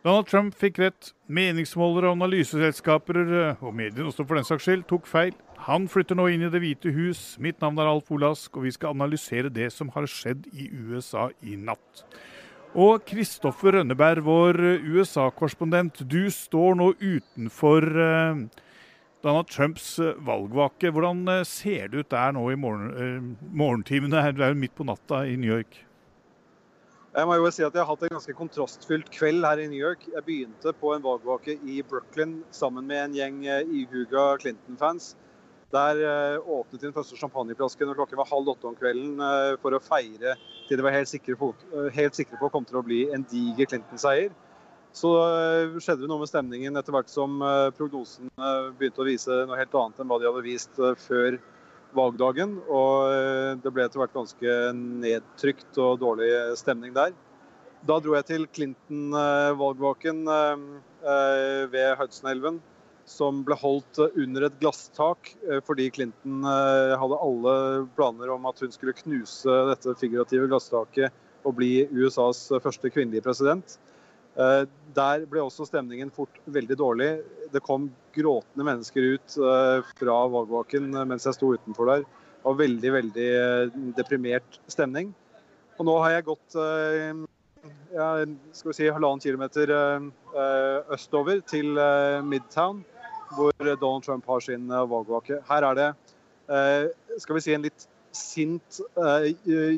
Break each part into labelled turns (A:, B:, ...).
A: Donald Trump fikk rett. Meningsmålere analyseselskaper, eh, og mediene også for den saks skyld, tok feil. Han flytter nå inn i Det hvite hus. Mitt navn er Alf Olask, og vi skal analysere det som har skjedd i USA i natt. Og Kristoffer Rønneberg, vår USA-korrespondent, du står nå utenfor eh, Donald Trumps eh, valgvake. Hvordan eh, ser det ut der nå i morgen, morgentimene? Det er jo midt på natta i New York.
B: Jeg må jo si at jeg har hatt en ganske kontrastfylt kveld her i New York. Jeg begynte på en valgvake i Brooklyn sammen med en gjeng ihuga Clinton-fans. Der åpnet de den første champagneflasken når klokken var halv åtte om kvelden for å feire til de var helt sikre på, helt sikre på kom til å bli en diger Clinton-seier. Så eh, skjedde det noe med stemningen etter hvert som prognosen eh, begynte å vise noe helt annet enn hva de hadde vist før valgdagen. Og det ble etter hvert ganske nedtrykt og dårlig stemning der. Da dro jeg til Clinton-valgvaken ved Hudson-elven, som ble holdt under et glasstak fordi Clinton hadde alle planer om at hun skulle knuse dette figurative glasstaket og bli USAs første kvinnelige president. Eh, der ble også stemningen fort veldig dårlig. Det kom gråtende mennesker ut eh, fra valgvaken mens jeg sto utenfor der. Det var veldig, veldig eh, deprimert stemning. Og nå har jeg gått ja, skal vi si, halvannen kilometer østover til Midtown, hvor Donald Trump har sin valgvake. Her er det skal vi si, en litt sint, uh,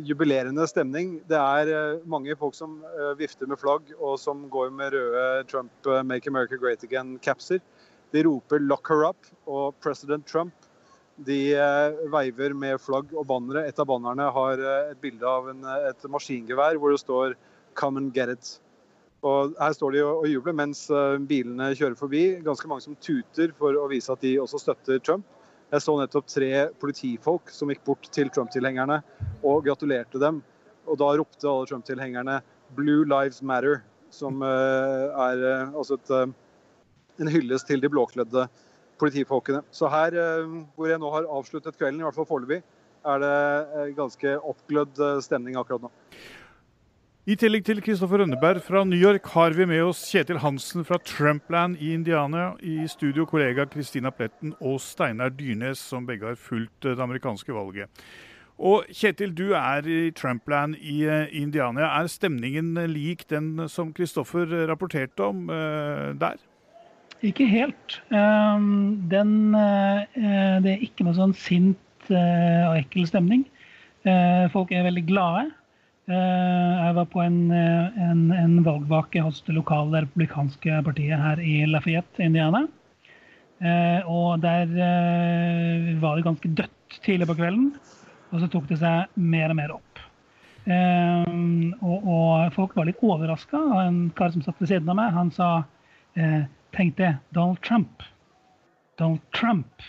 B: jubilerende stemning. Det er uh, mange folk som uh, vifter med flagg og som går med røde Trump 'Make America Great Again'-capser. De roper 'Lock her up' og 'President Trump'. De veiver med flagg og bannere. Et av bannerne har et bilde av en, et maskingevær hvor det står 'Come and get it'. Og Her står de og jubler mens bilene kjører forbi. Ganske mange som tuter for å vise at de også støtter Trump. Jeg så nettopp tre politifolk som gikk bort til Trump-tilhengerne og gratulerte dem. Og da ropte alle Trump-tilhengerne 'Blue Lives Matter', som uh, er uh, altså et, uh, en hyllest til de blåkledde politifolkene. Så her hvor jeg nå har avsluttet kvelden, i hvert fall foreløpig, er det ganske oppglødd stemning akkurat nå.
A: I tillegg til Kristoffer Rønneberg fra New York har vi med oss Kjetil Hansen fra Trumpland i Indiana. I studio kollega Kristina Pletten og Steinar Dyrnes, som begge har fulgt det amerikanske valget. Og Kjetil, du er i Trumpland i eh, Indiana. Er stemningen lik den som Kristoffer rapporterte om uh, der?
C: Ikke helt. Um, den, det er ikke noe sånn sint og ekkel stemning. folk er veldig glade. Eh, jeg var på en, eh, en, en valgvake hos det lokale republikanske partiet her i Lafayette, Indiana. Eh, og der var det ganske dødt tidlig på kvelden. Og så tok det seg mer og mer opp. Og, og folk var litt overraska. En kar som satt ved siden av meg, han sa Tenk det, Donald Trump. Donald Trump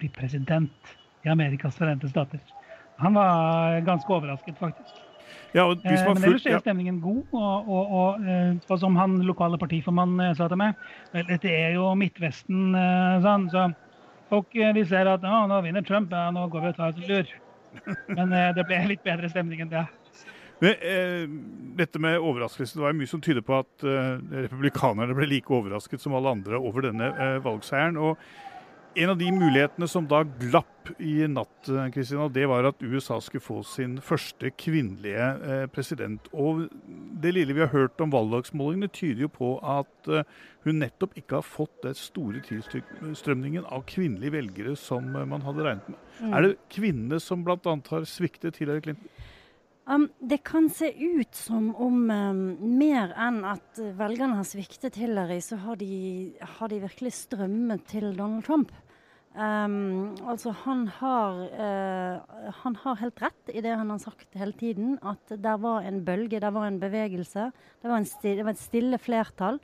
C: blir president i Amerikas forente stater. Han var ganske overrasket, faktisk. Ja, eh, Men ellers er stemningen god. Og, og, og, eh, og, som han lokale partiformann eh, sa til meg, dette er jo Midtvesten, sånn, så folk de ser at nå vinner Trump, ja, nå går vi og tar oss en lur. Men det ble litt bedre stemning enn det.
A: Men, eh, dette med overraskelsen, Det var mye som tyder på at eh, republikanerne ble like overrasket som alle andre over denne eh, valgseieren. og en av de mulighetene som da glapp i natt, Kristina, det var at USA skulle få sin første kvinnelige eh, president. Og det lille vi har hørt om valgdagsmålingene, tyder jo på at eh, hun nettopp ikke har fått den store tilstrømningen av kvinnelige velgere som eh, man hadde regnet med. Mm. Er det kvinnene som bl.a. har sviktet Hillary Clinton?
D: Um, det kan se ut som om um, mer enn at velgerne har sviktet Hillary, så har de, har de virkelig strømmet til Donald Trump. Um, altså han har, uh, han har helt rett i det han har sagt hele tiden, at det var en bølge, det var en bevegelse. Det var, en sti, det var et stille flertall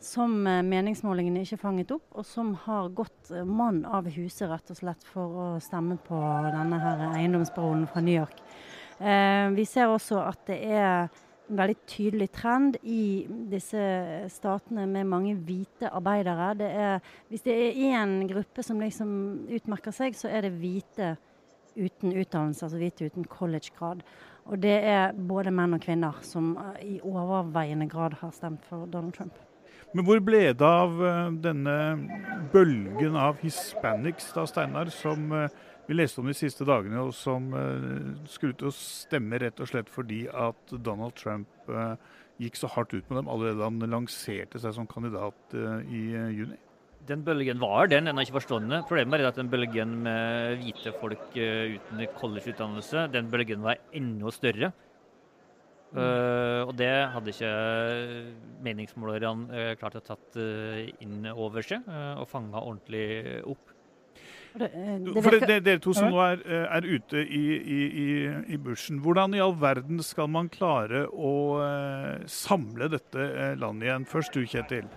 D: som uh, meningsmålingene ikke fanget opp, og som har gått uh, mann av huset rett og slett for å stemme på denne her eiendomsbaronen fra New York. Eh, vi ser også at det er en veldig tydelig trend i disse statene med mange hvite arbeidere. Det er, hvis det er én gruppe som liksom utmerker seg, så er det hvite uten utdannelse, altså hvite uten collegegrad. Og det er både menn og kvinner som i overveiende grad har stemt for Donald Trump.
A: Men hvor ble det av denne bølgen av hispanics da, Steinar, som vi leste om de siste dagene, og som skulle ut å stemme rett og slett fordi at Donald Trump gikk så hardt ut med dem allerede da han lanserte seg som kandidat i juni?
E: Den bølgen var den, den har ikke forstående. Problemet er at den bølgen med hvite folk uten collegeutdannelse, den bølgen var enda større. Mm. Uh, og det hadde ikke meningsmålerne uh, klart å tatt uh, inn over seg og fanga ordentlig opp.
A: Det, det For det, Dere to som nå er, er ute i, i, i, bushen, hvordan i all verden skal man klare å samle dette landet igjen? Først du, Kjetil.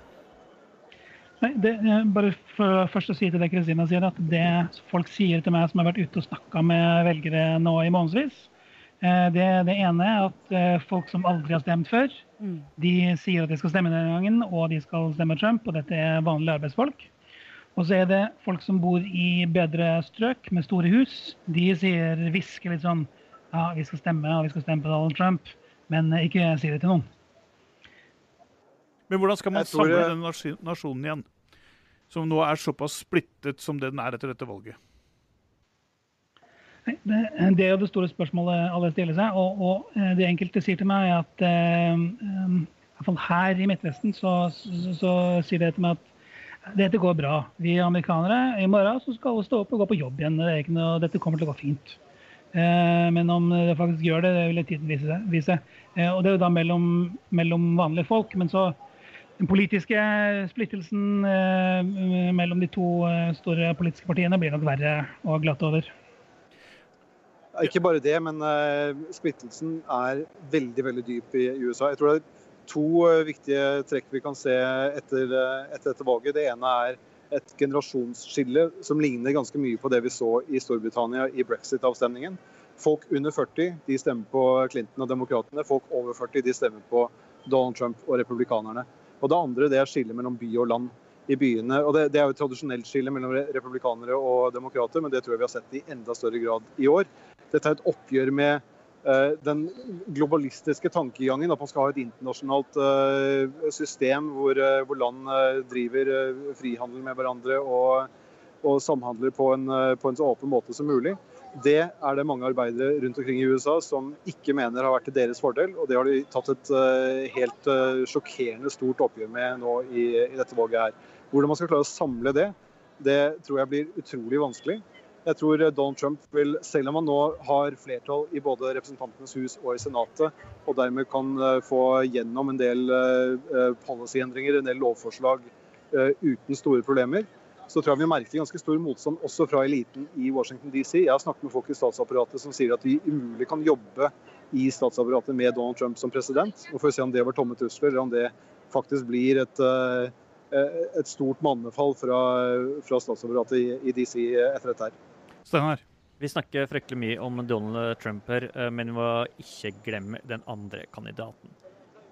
C: Nei, det, bare for, først å si til det Kristina sier, at det folk sier til meg som har vært ute og snakka med velgere nå i månedsvis, eh, det, det, ene er at eh, folk som aldri har stemt før, mm. de sier at de skal stemme denne gangen, og de skal stemme Trump, og dette er vanlige arbeidsfolk. Og så er det folk som bor i bedre strøk med store hus. De sier, hvisker litt sånn ja, vi skal stemme, og vi skal stemme på Donald Trump, men ikke si det til noen.
A: Men hvordan skal man samle jeg... den nasjonen igjen? Som nå er såpass splittet som det den er etter dette valget.
C: Det, det er jo det store spørsmålet alle stiller seg. Og, og eh, det enkelte sier til meg, er at eh, fall her i Midtvesten så, så, så, sier det til meg at dette går bra. Vi amerikanere i morgen så skal alle stå opp og gå på jobb igjen. Det noe, dette kommer til å gå fint. Eh, men om det faktisk gjør det, det vil tiden vise. vise. Eh, og det er jo da mellom, mellom vanlige folk. Men så den politiske splittelsen eh, mellom de to eh, store politiske partiene blir nok verre å glatte over.
B: Ikke bare det, men uh, splittelsen er veldig veldig dyp i USA. Jeg tror det er to uh, viktige trekk vi kan se etter, uh, etter dette valget. Det ene er et generasjonsskille som ligner ganske mye på det vi så i Storbritannia i brexit-avstemningen. Folk under 40 de stemmer på Clinton og demokratene. Folk over 40 de stemmer på Donald Trump og republikanerne. Og det andre det er skillet mellom by og land. i byene. Og det, det, er jo et tradisjonelt skille mellom republikanere og demokrater, men det tror jeg vi har sett i enda større grad i år. Dette er et oppgjør med den globalistiske tankegangen, at man skal ha et internasjonalt uh, system hvor, uh, hvor land driver frihandel med hverandre og, og samhandler på en, på en så åpen måte som mulig. Det er det mange arbeidere rundt omkring i USA som ikke mener har vært til deres fordel. Og det har de tatt et helt sjokkerende stort oppgjør med nå i, i, dette valget her. Hvordan man skal klare å samle det, det tror jeg blir utrolig vanskelig. Jeg tror eh, Donald Trump vil, selv om han nå har flertall i både Representantenes hus og i Senatet, og dermed kan uh, få gjennom en del policyendringer, en del lovforslag uten store problemer, så tror jeg vi merker ganske stor motstand også fra eliten i Washington DC. Jeg har snakket med folk i statsapparatet som sier at vi umulig kan jobbe i statsapparatet med Donald Trump som president. Og får se om det var tomme trusler, eller om det faktisk blir et, eh, et stort mannefall fra, fra statsapparatet i, DC etter dette her.
A: Steinar?
E: Vi snakker fryktelig mye om Donald Trump her, eh, men vi må ikke glemme den andre kandidaten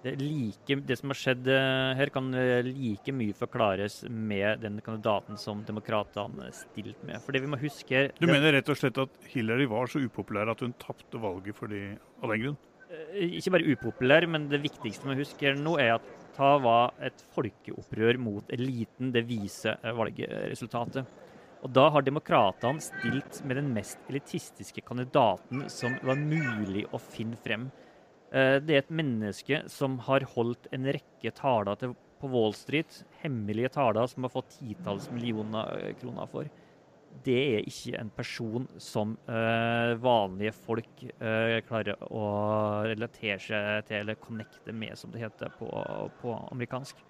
E: det, like, det, som har skjedd eh, her, kan eh, like mye forklares med den kandidaten som demokratene stilte med. For det vi må huske
A: Du mener rett og slett at Hillary var så upopulær at hun tapte valget fordi, av den grunn?
E: Ikke bare upopulær, men det viktigste vi husker nå, er at det var et folkeopprør mot eliten. Det viser valgresultatet. Og Da har demokratene stilt med den mest elitistiske kandidaten som var mulig å finne frem. Eh, det er et menneske som har holdt en rekke taler på Wall Street, hemmelige taler som har fått titalls millioner eh, kroner for. Det er ikke en person som uh, vanlige folk klarer å relatere seg til, eller connecte med, som det heter på, på amerikansk.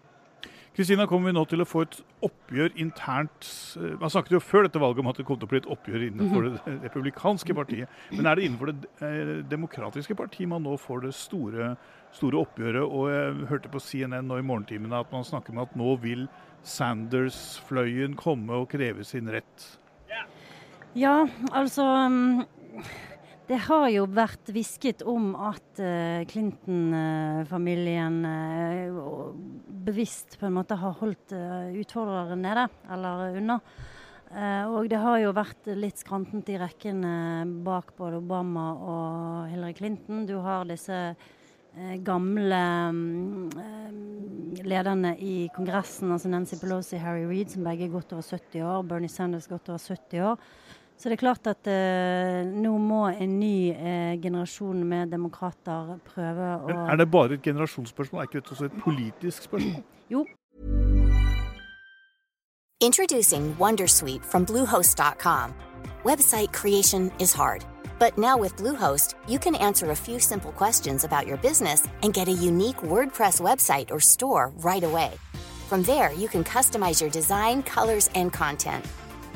A: Kristina, kommer vi nå til å få et oppgjør internt eh, Man snakket jo før dette valget om at det kom til å bli et oppgjør innenfor mhm. det republikanske partiet. Men er det innenfor det eh, demokratiske partiet man nå får det store, store oppgjøret? Og jeg hørte på CNN nå i morgentimene at man snakker med at nå vil Sanders-fløyen komme og kreve sin rett.
D: Ja, altså mm, det har jo vært hvisket om at uh, Clinton-familien uh, bevisst på en måte har holdt uh, utfordrere nede, eller unna. Eh, og det har jo vært litt skrantent i rekkene bak både Obama og Hillary Clinton. Du har disse eh, gamle eh, lederne i Kongressen, altså Nancy Pelosi, Harry Reid, som begge er godt over 70 år. Bernie Sanders godt over 70 år. Så det er klart at eh, nå må en ny eh, generasjon med demokrater prøve å
A: Men er det bare et generasjonsspørsmål? Er ikke dette også et politisk spørsmål?
D: Jo,
F: Introducing Wondersuite from Bluehost.com. Website creation is hard, but now with Bluehost, you can answer a few simple questions about your business and get a unique WordPress website or store right away. From there, you can customize your design, colors, and content.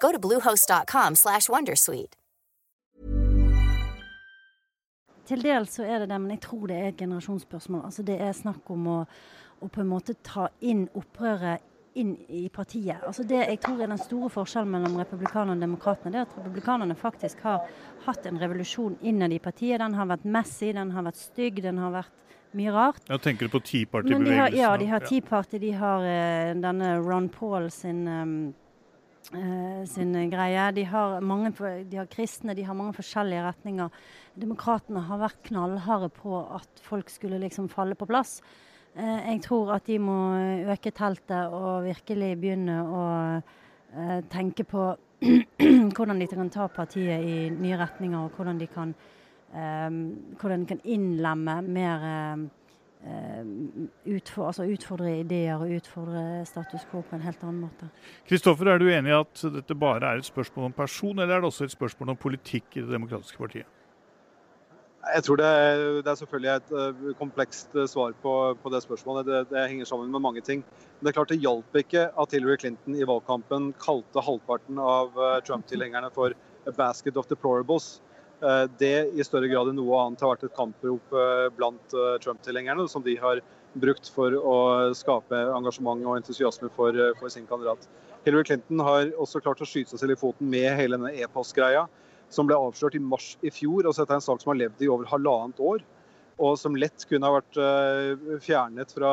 F: Go to bluehost.com slash wondersuite.
D: Til dels så er det det, men jeg tror det er et generasjonsspørsmål. Altså Det er snakk om å, å på en måte ta inn opprøret inn i partiet. Altså Det jeg tror er den store forskjellen mellom republikanerne og demokratene, det er at republikanerne faktisk har hatt en revolusjon innad i partiet. Den har vært messy, den har vært stygg, den har vært mye rart.
A: Ja, tenker du på Tea
D: Men de har,
A: Party-bevegelsen?
D: ja, de har Tea Party, de har uh, denne Ron Paul sin um, sin greie. De har, mange, de har kristne, de har mange forskjellige retninger. Demokratene har vært knallharde på at folk skulle liksom falle på plass. Eh, jeg tror at de må øke teltet og virkelig begynne å eh, tenke på hvordan de kan ta partiet i nye retninger, og hvordan de kan, eh, hvordan de kan innlemme mer eh, eh, altså utfordre ideer og utfordre status quo på en helt annen måte.
A: Kristoffer, er du enig i at dette bare er et spørsmål om person, eller er det også et spørsmål om politikk i Det demokratiske partiet?
B: Jeg tror det er, det er selvfølgelig et eh, komplekst eh, svar på, på det spørsmålet. Det, det henger sammen med mange ting. Men det er klart det hjalp ikke at Hillary Clinton i valgkampen kalte halvparten av Trump-tilhengerne for a basket of deplorables. Eh, Det i større grad enn noe annet har vært et kamprop eh, blant eh, Trump-tilhengerne, som de har brukt for å skape engasjement og entusiasme for, for sin kandidat. Hillary Clinton har også klart å skyte seg selv i foten med hele denne e-postgreia som ble avslørt i mars i fjor. Altså dette er en sak som har levd i over halvannet år, og som lett kunne ha vært fjernet fra,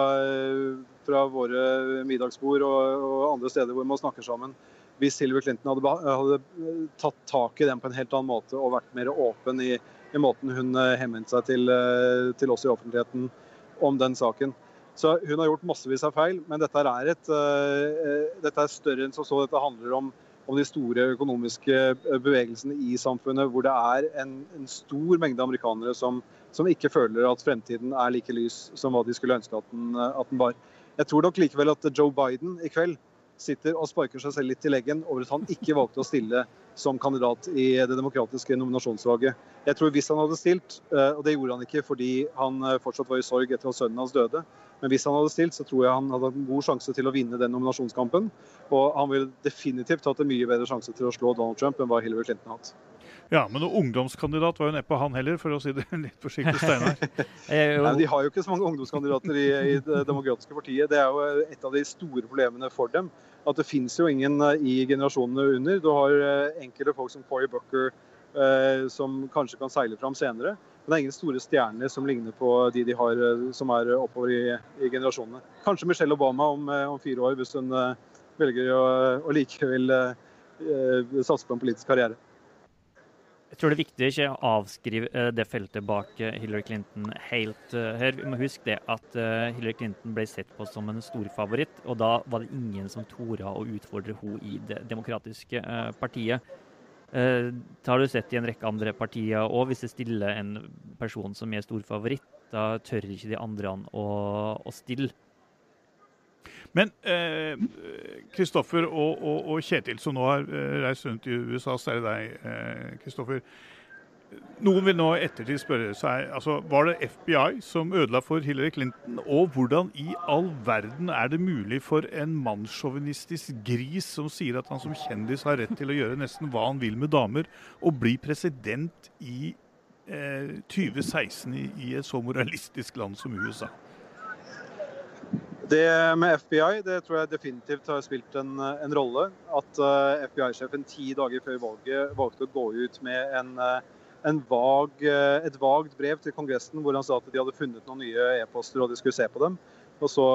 B: fra våre middagsbord og, og andre steder hvor man snakker sammen. Hvis Hillary Clinton hadde, hadde eh, tatt tak i den på en helt annen måte og vært mer åpen i, i måten hun eh, henvendte seg til, eh, til oss i offentligheten om den saken. Så Hun har gjort massevis av feil, men dette er, et, dette er større enn som så. Dette handler om om de store økonomiske bevegelsene i samfunnet, hvor det er en, en stor mengde amerikanere som, som ikke føler at fremtiden er like lys som hva de skulle ønske at den, at den var. Jeg tror nok likevel at Joe Biden i kveld sitter og sparker seg selv litt i leggen over at han ikke valgte å stille som kandidat i det demokratiske nominasjonsvalget. Jeg tror Hvis han hadde stilt, eh, og det gjorde han ikke fordi han eh, fortsatt var i sorg etter at sønnen hans døde, men hvis han hadde stilt, så tror jeg han hadde en god sjanse til å vinne den nominasjonskampen. Og han ville definitivt hatt en mye bedre sjanse til å slå Donald Trump enn hva Hillary Clinton har hatt.
A: Ja, men noen ungdomskandidat var jo neppe han heller, for å si det litt forsiktig, Steinar.
B: Nei, de har jo ikke så mange ungdomskandidater i, i, Det demokratiske partiet. Det er jo et av de store problemene for dem. At det finnes jo ingen eh, i generasjonene under. Du har eh, enkelte folk som Cory Bucker, eh, som kanskje kan seile fram senere. Men det er ingen store stjerner som ligner på de de har eh, som er oppover i, i generasjonene. Kanskje Michelle Obama om, om fire år, hvis hun velger å, å likevel uh, satse på en politisk karriere.
E: Jeg tror det er viktig å ikke avskrive eh, det feltet bak eh, Hillary Clinton helt eh, her. Vi må huske det at Hillary Clinton ble sett på som en storfavoritt, og da var det ingen som torde å utfordre henne i Det demokratiske partiet. Det har du sett i en rekke andre partier òg. Hvis det stiller en person som er storfavoritt, da tør ikke de andre å, å stille.
A: Men Kristoffer eh, og, og, og, Kjetil, som nå har eh, reist rundt i USA, særlig deg, Kristoffer. Eh, noen vil nå ettertid spørre seg altså, var det FBI som ødela for Hillary Clinton. Og hvordan i all verden er det mulig for en mannssjåvinistisk gris som sier at han som kjendis har rett til å gjøre nesten hva han vil med damer, å bli president i eh, 2016 i, i et så moralistisk land som USA?
B: Det med FBI det tror jeg definitivt har spilt en, en rolle. At uh, FBI-sjefen ti dager før valget valgte å gå ut med en, uh, en vag, uh, et vagt brev til Kongressen hvor han sa at de hadde funnet noen nye e-poster og de skulle se på dem. Og så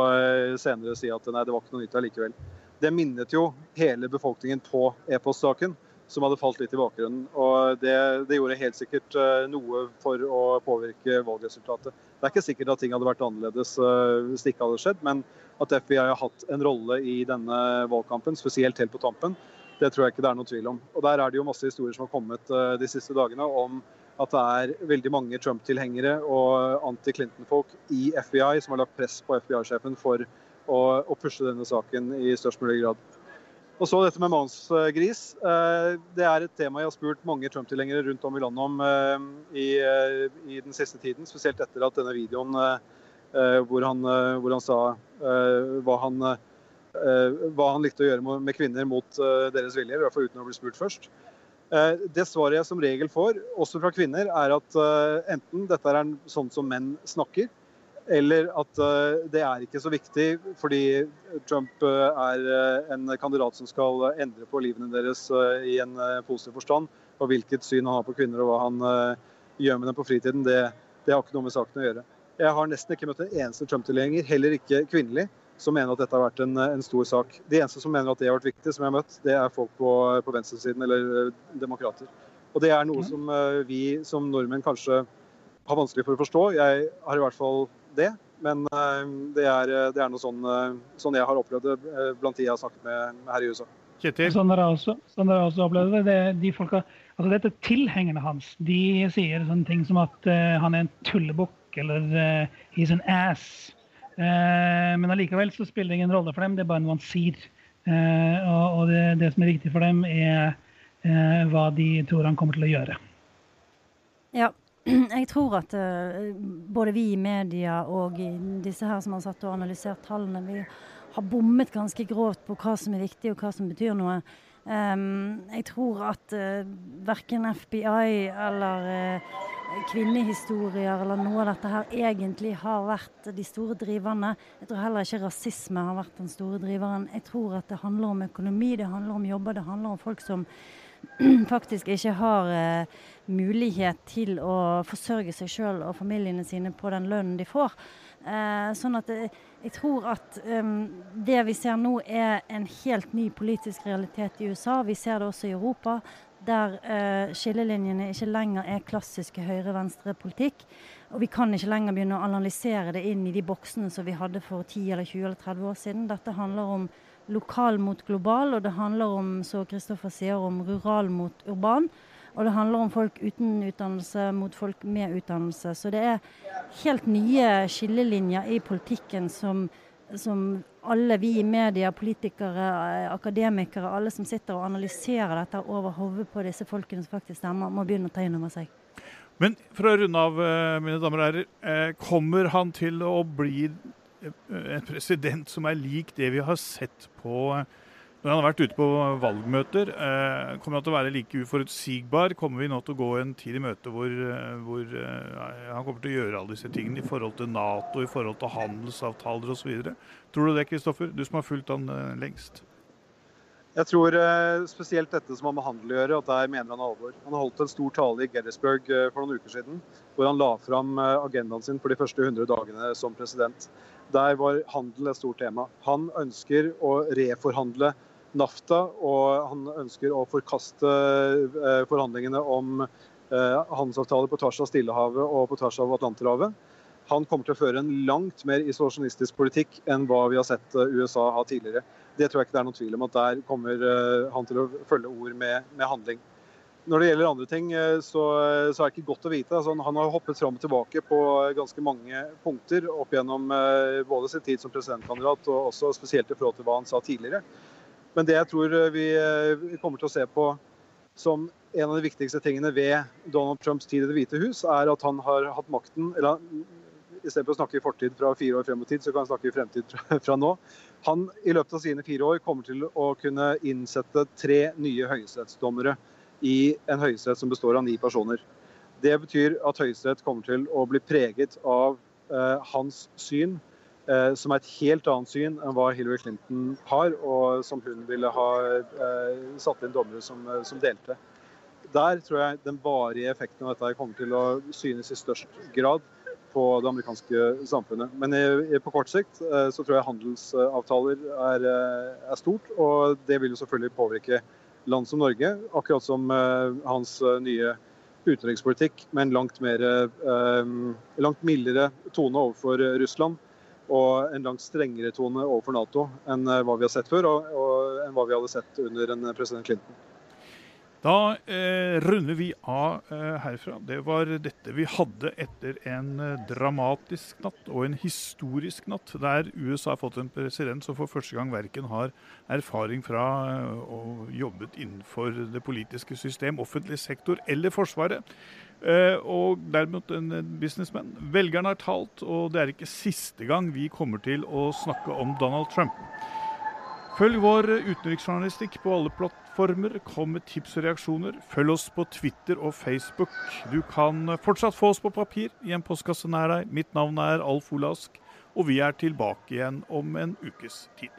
B: senere si at nei, det var ikke noe nytt allikevel. Det minnet jo hele befolkningen på e-postsaken som hadde falt litt i bakgrunnen. Og det, det, gjorde helt sikkert uh, noe for å påvirke valgresultatet. Det er ikke sikkert at ting hadde vært annerledes eh, hvis det ikke hadde skjedd, men at FBI har hatt en rolle i denne valgkampen, spesielt helt på tampen, det tror jeg ikke det er noe tvil om. Og Der er det jo masse historier som har kommet eh, de siste dagene om at det er veldig mange Trump-tilhengere og anti-Clinton-folk i FBI som har lagt press på FBI-sjefen for å, pushe denne saken i størst mulig grad. Og så dette med mannsgris. Eh, det er et tema jeg har spurt mange Trump-tilhengere rundt om i landet om eh, i, eh, i, den siste tiden. Spesielt etter at denne videoen hvor han, hvor han sa hva han, hva han, likte å gjøre med kvinner mot deres vilje, i hvert fall uten å bli spurt først. Det svaret jeg som regel får, også fra kvinner, er at enten dette er sånn som menn snakker, eller at uh, det er ikke så viktig fordi Trump uh, er uh, en kandidat som skal endre på livene deres i en positiv forstand. Og hvilket syn han har på kvinner og hva han gjør med dem på fritiden, det, det, har ikke noe med saken å gjøre. Jeg har nesten ikke møtt en eneste Trump-tilhenger, heller ikke kvinnelig, som mener at dette har vært en, en, stor sak. De eneste som mener at det har vært viktig, som jeg har møtt, det er folk på, på venstresiden eller demokrater. Og det er noe som vi som nordmenn kanskje har vanskelig for å forstå. Jeg har i hvert fall det. Men eh, det er, eh, det er noe sånn, eh, sånn, jeg har opplevd det blant de jeg har snakket med her i USA.
C: Kjetil? Sånn har jeg også, sånn har jeg også opplevd det. det de folka, altså dette Tilhengerne hans de sier sånne ting som at uh, han er en tullebukk eller uh, he's an ass. Uh, men allikevel så spiller det ingen rolle for dem, det er bare noe han sier. og, og det, det, som er viktig for dem, er hva de tror han kommer til å gjøre.
D: Ja, jeg tror at uh, både vi i media og disse her som har satt og analysert tallene, vi har bommet ganske grovt på hva som er viktig og hva som betyr noe. Um, jeg tror at uh, verken FBI eller uh, kvinnehistorier eller noe av dette her egentlig har vært de store driverne. Jeg tror heller ikke rasisme har vært den store driveren. Jeg tror at det handler om økonomi, det handler om jobber, det handler om folk som faktisk ikke har eh, mulighet til å forsørge seg sjøl og familiene sine på den lønnen de får. Eh, sånn at jeg, jeg tror at um, det vi ser nå er en helt ny politisk realitet i USA. Vi ser det også i Europa, der eh, skillelinjene ikke lenger er klassiske høyre-venstre-politikk. Og vi kan ikke lenger begynne å analysere det inn i de boksene som vi hadde for 10 eller 20 eller 30 år siden. Dette handler om lokal mot global, og det handler om, så Kristoffer sier, om rural mot urban. Og det handler om folk uten utdannelse mot folk med utdannelse. Så det er helt nye skillelinjer i politikken som, som alle vi i media, politikere, akademikere, alle som sitter og analyserer dette over hodet på disse folkene som faktisk stemmer, må begynne å ta inn over seg.
A: Men for å runde av, eh, mine damer og herrer. Eh, kommer han til å bli en president som er lik det vi har sett på når han har vært ute på valgmøter, eh, kommer han til å være like uforutsigbar? Kommer vi nå til å gå en tid i møte hvor, eh, hvor eh, han kommer til å gjøre alle disse tingene i forhold til Nato, i forhold til handelsavtaler osv.? Tror du det, Kristoffer? Du som har fulgt han lengst?
B: Jeg tror spesielt dette som har med handel å gjøre, at der mener han alvor. Han holdt en stor tale i Gettysburg for noen uker siden, hvor han la fram agendaen sin for de første 100 dagene som president. Der var handel et stort tema. Han ønsker å reforhandle NAFTA, og han ønsker å forkaste eh, forhandlingene om eh, handelsavtaler på tvers av Stillehavet og på tvers av Atlanterhavet. Han kommer til å føre en langt mer isolasjonistisk politikk enn hva vi har sett eh, USA ha tidligere. Det tror jeg ikke det er noen tvil om at der kommer han til å følge ord med, med handling. Når det gjelder andre ting, så, så, er det ikke godt å vite. Altså, han har hoppet fram og tilbake på ganske mange punkter opp gjennom både sin tid som presidentkandidat og også spesielt i forhold til hva han sa tidligere. Men det jeg tror eh, eh, vi kommer til å se på som en av de viktigste tingene ved Donald Trumps tid i Det hvite hus, er at han har hatt makten eller Istedenfor å snakke i fortid fra fire år frem i tid, så kan han snakke i fremtid fra nå. Han i løpet av sine fire år kommer til å kunne innsette tre nye høyesterettsdommere i en høyesterett som består av ni personer. Det betyr at Høyesterett kommer til å bli preget av eh, hans syn Eh, som er et helt annet syn enn hva Hillary Clinton har, og som hun ville ha eh, satt inn dommere som, eh, som, delte. Der tror jeg den varige effekten av dette kommer til å synes i størst grad på det amerikanske samfunnet. Men på kort sikt så tror jeg handelsavtaler er, er stort, og det vil jo selvfølgelig påvirke land som Norge, akkurat som hans nye utenrikspolitikk med en langt, mer, langt mildere tone overfor Russland og en langt strengere tone overfor Nato enn eh, hva vi har sett før, og, og enn hva vi hadde sett under en eh, president Clinton.
A: Da eh, runder vi av eh, herfra. Det var dette vi hadde etter en eh, dramatisk natt og en historisk natt, der USA har fått en president som for første gang verken har erfaring fra eh, og jobbet innenfor det politiske system, offentlig sektor eller Forsvaret. Eh, og derimot en businessman. Velgerne har talt, og det er ikke siste gang vi kommer til å snakke om Donald Trump. Følg vår utenriksjournalistikk på alle plattformer. Kom med tips og reaksjoner. Følg oss på Twitter og Facebook. Du kan fortsatt få oss på papir i en postkasse nær deg. Mitt navn er Alf Olask, og vi er tilbake igjen om en ukes tid.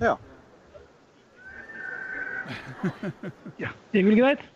B: Ja.
C: ja, det vel greit.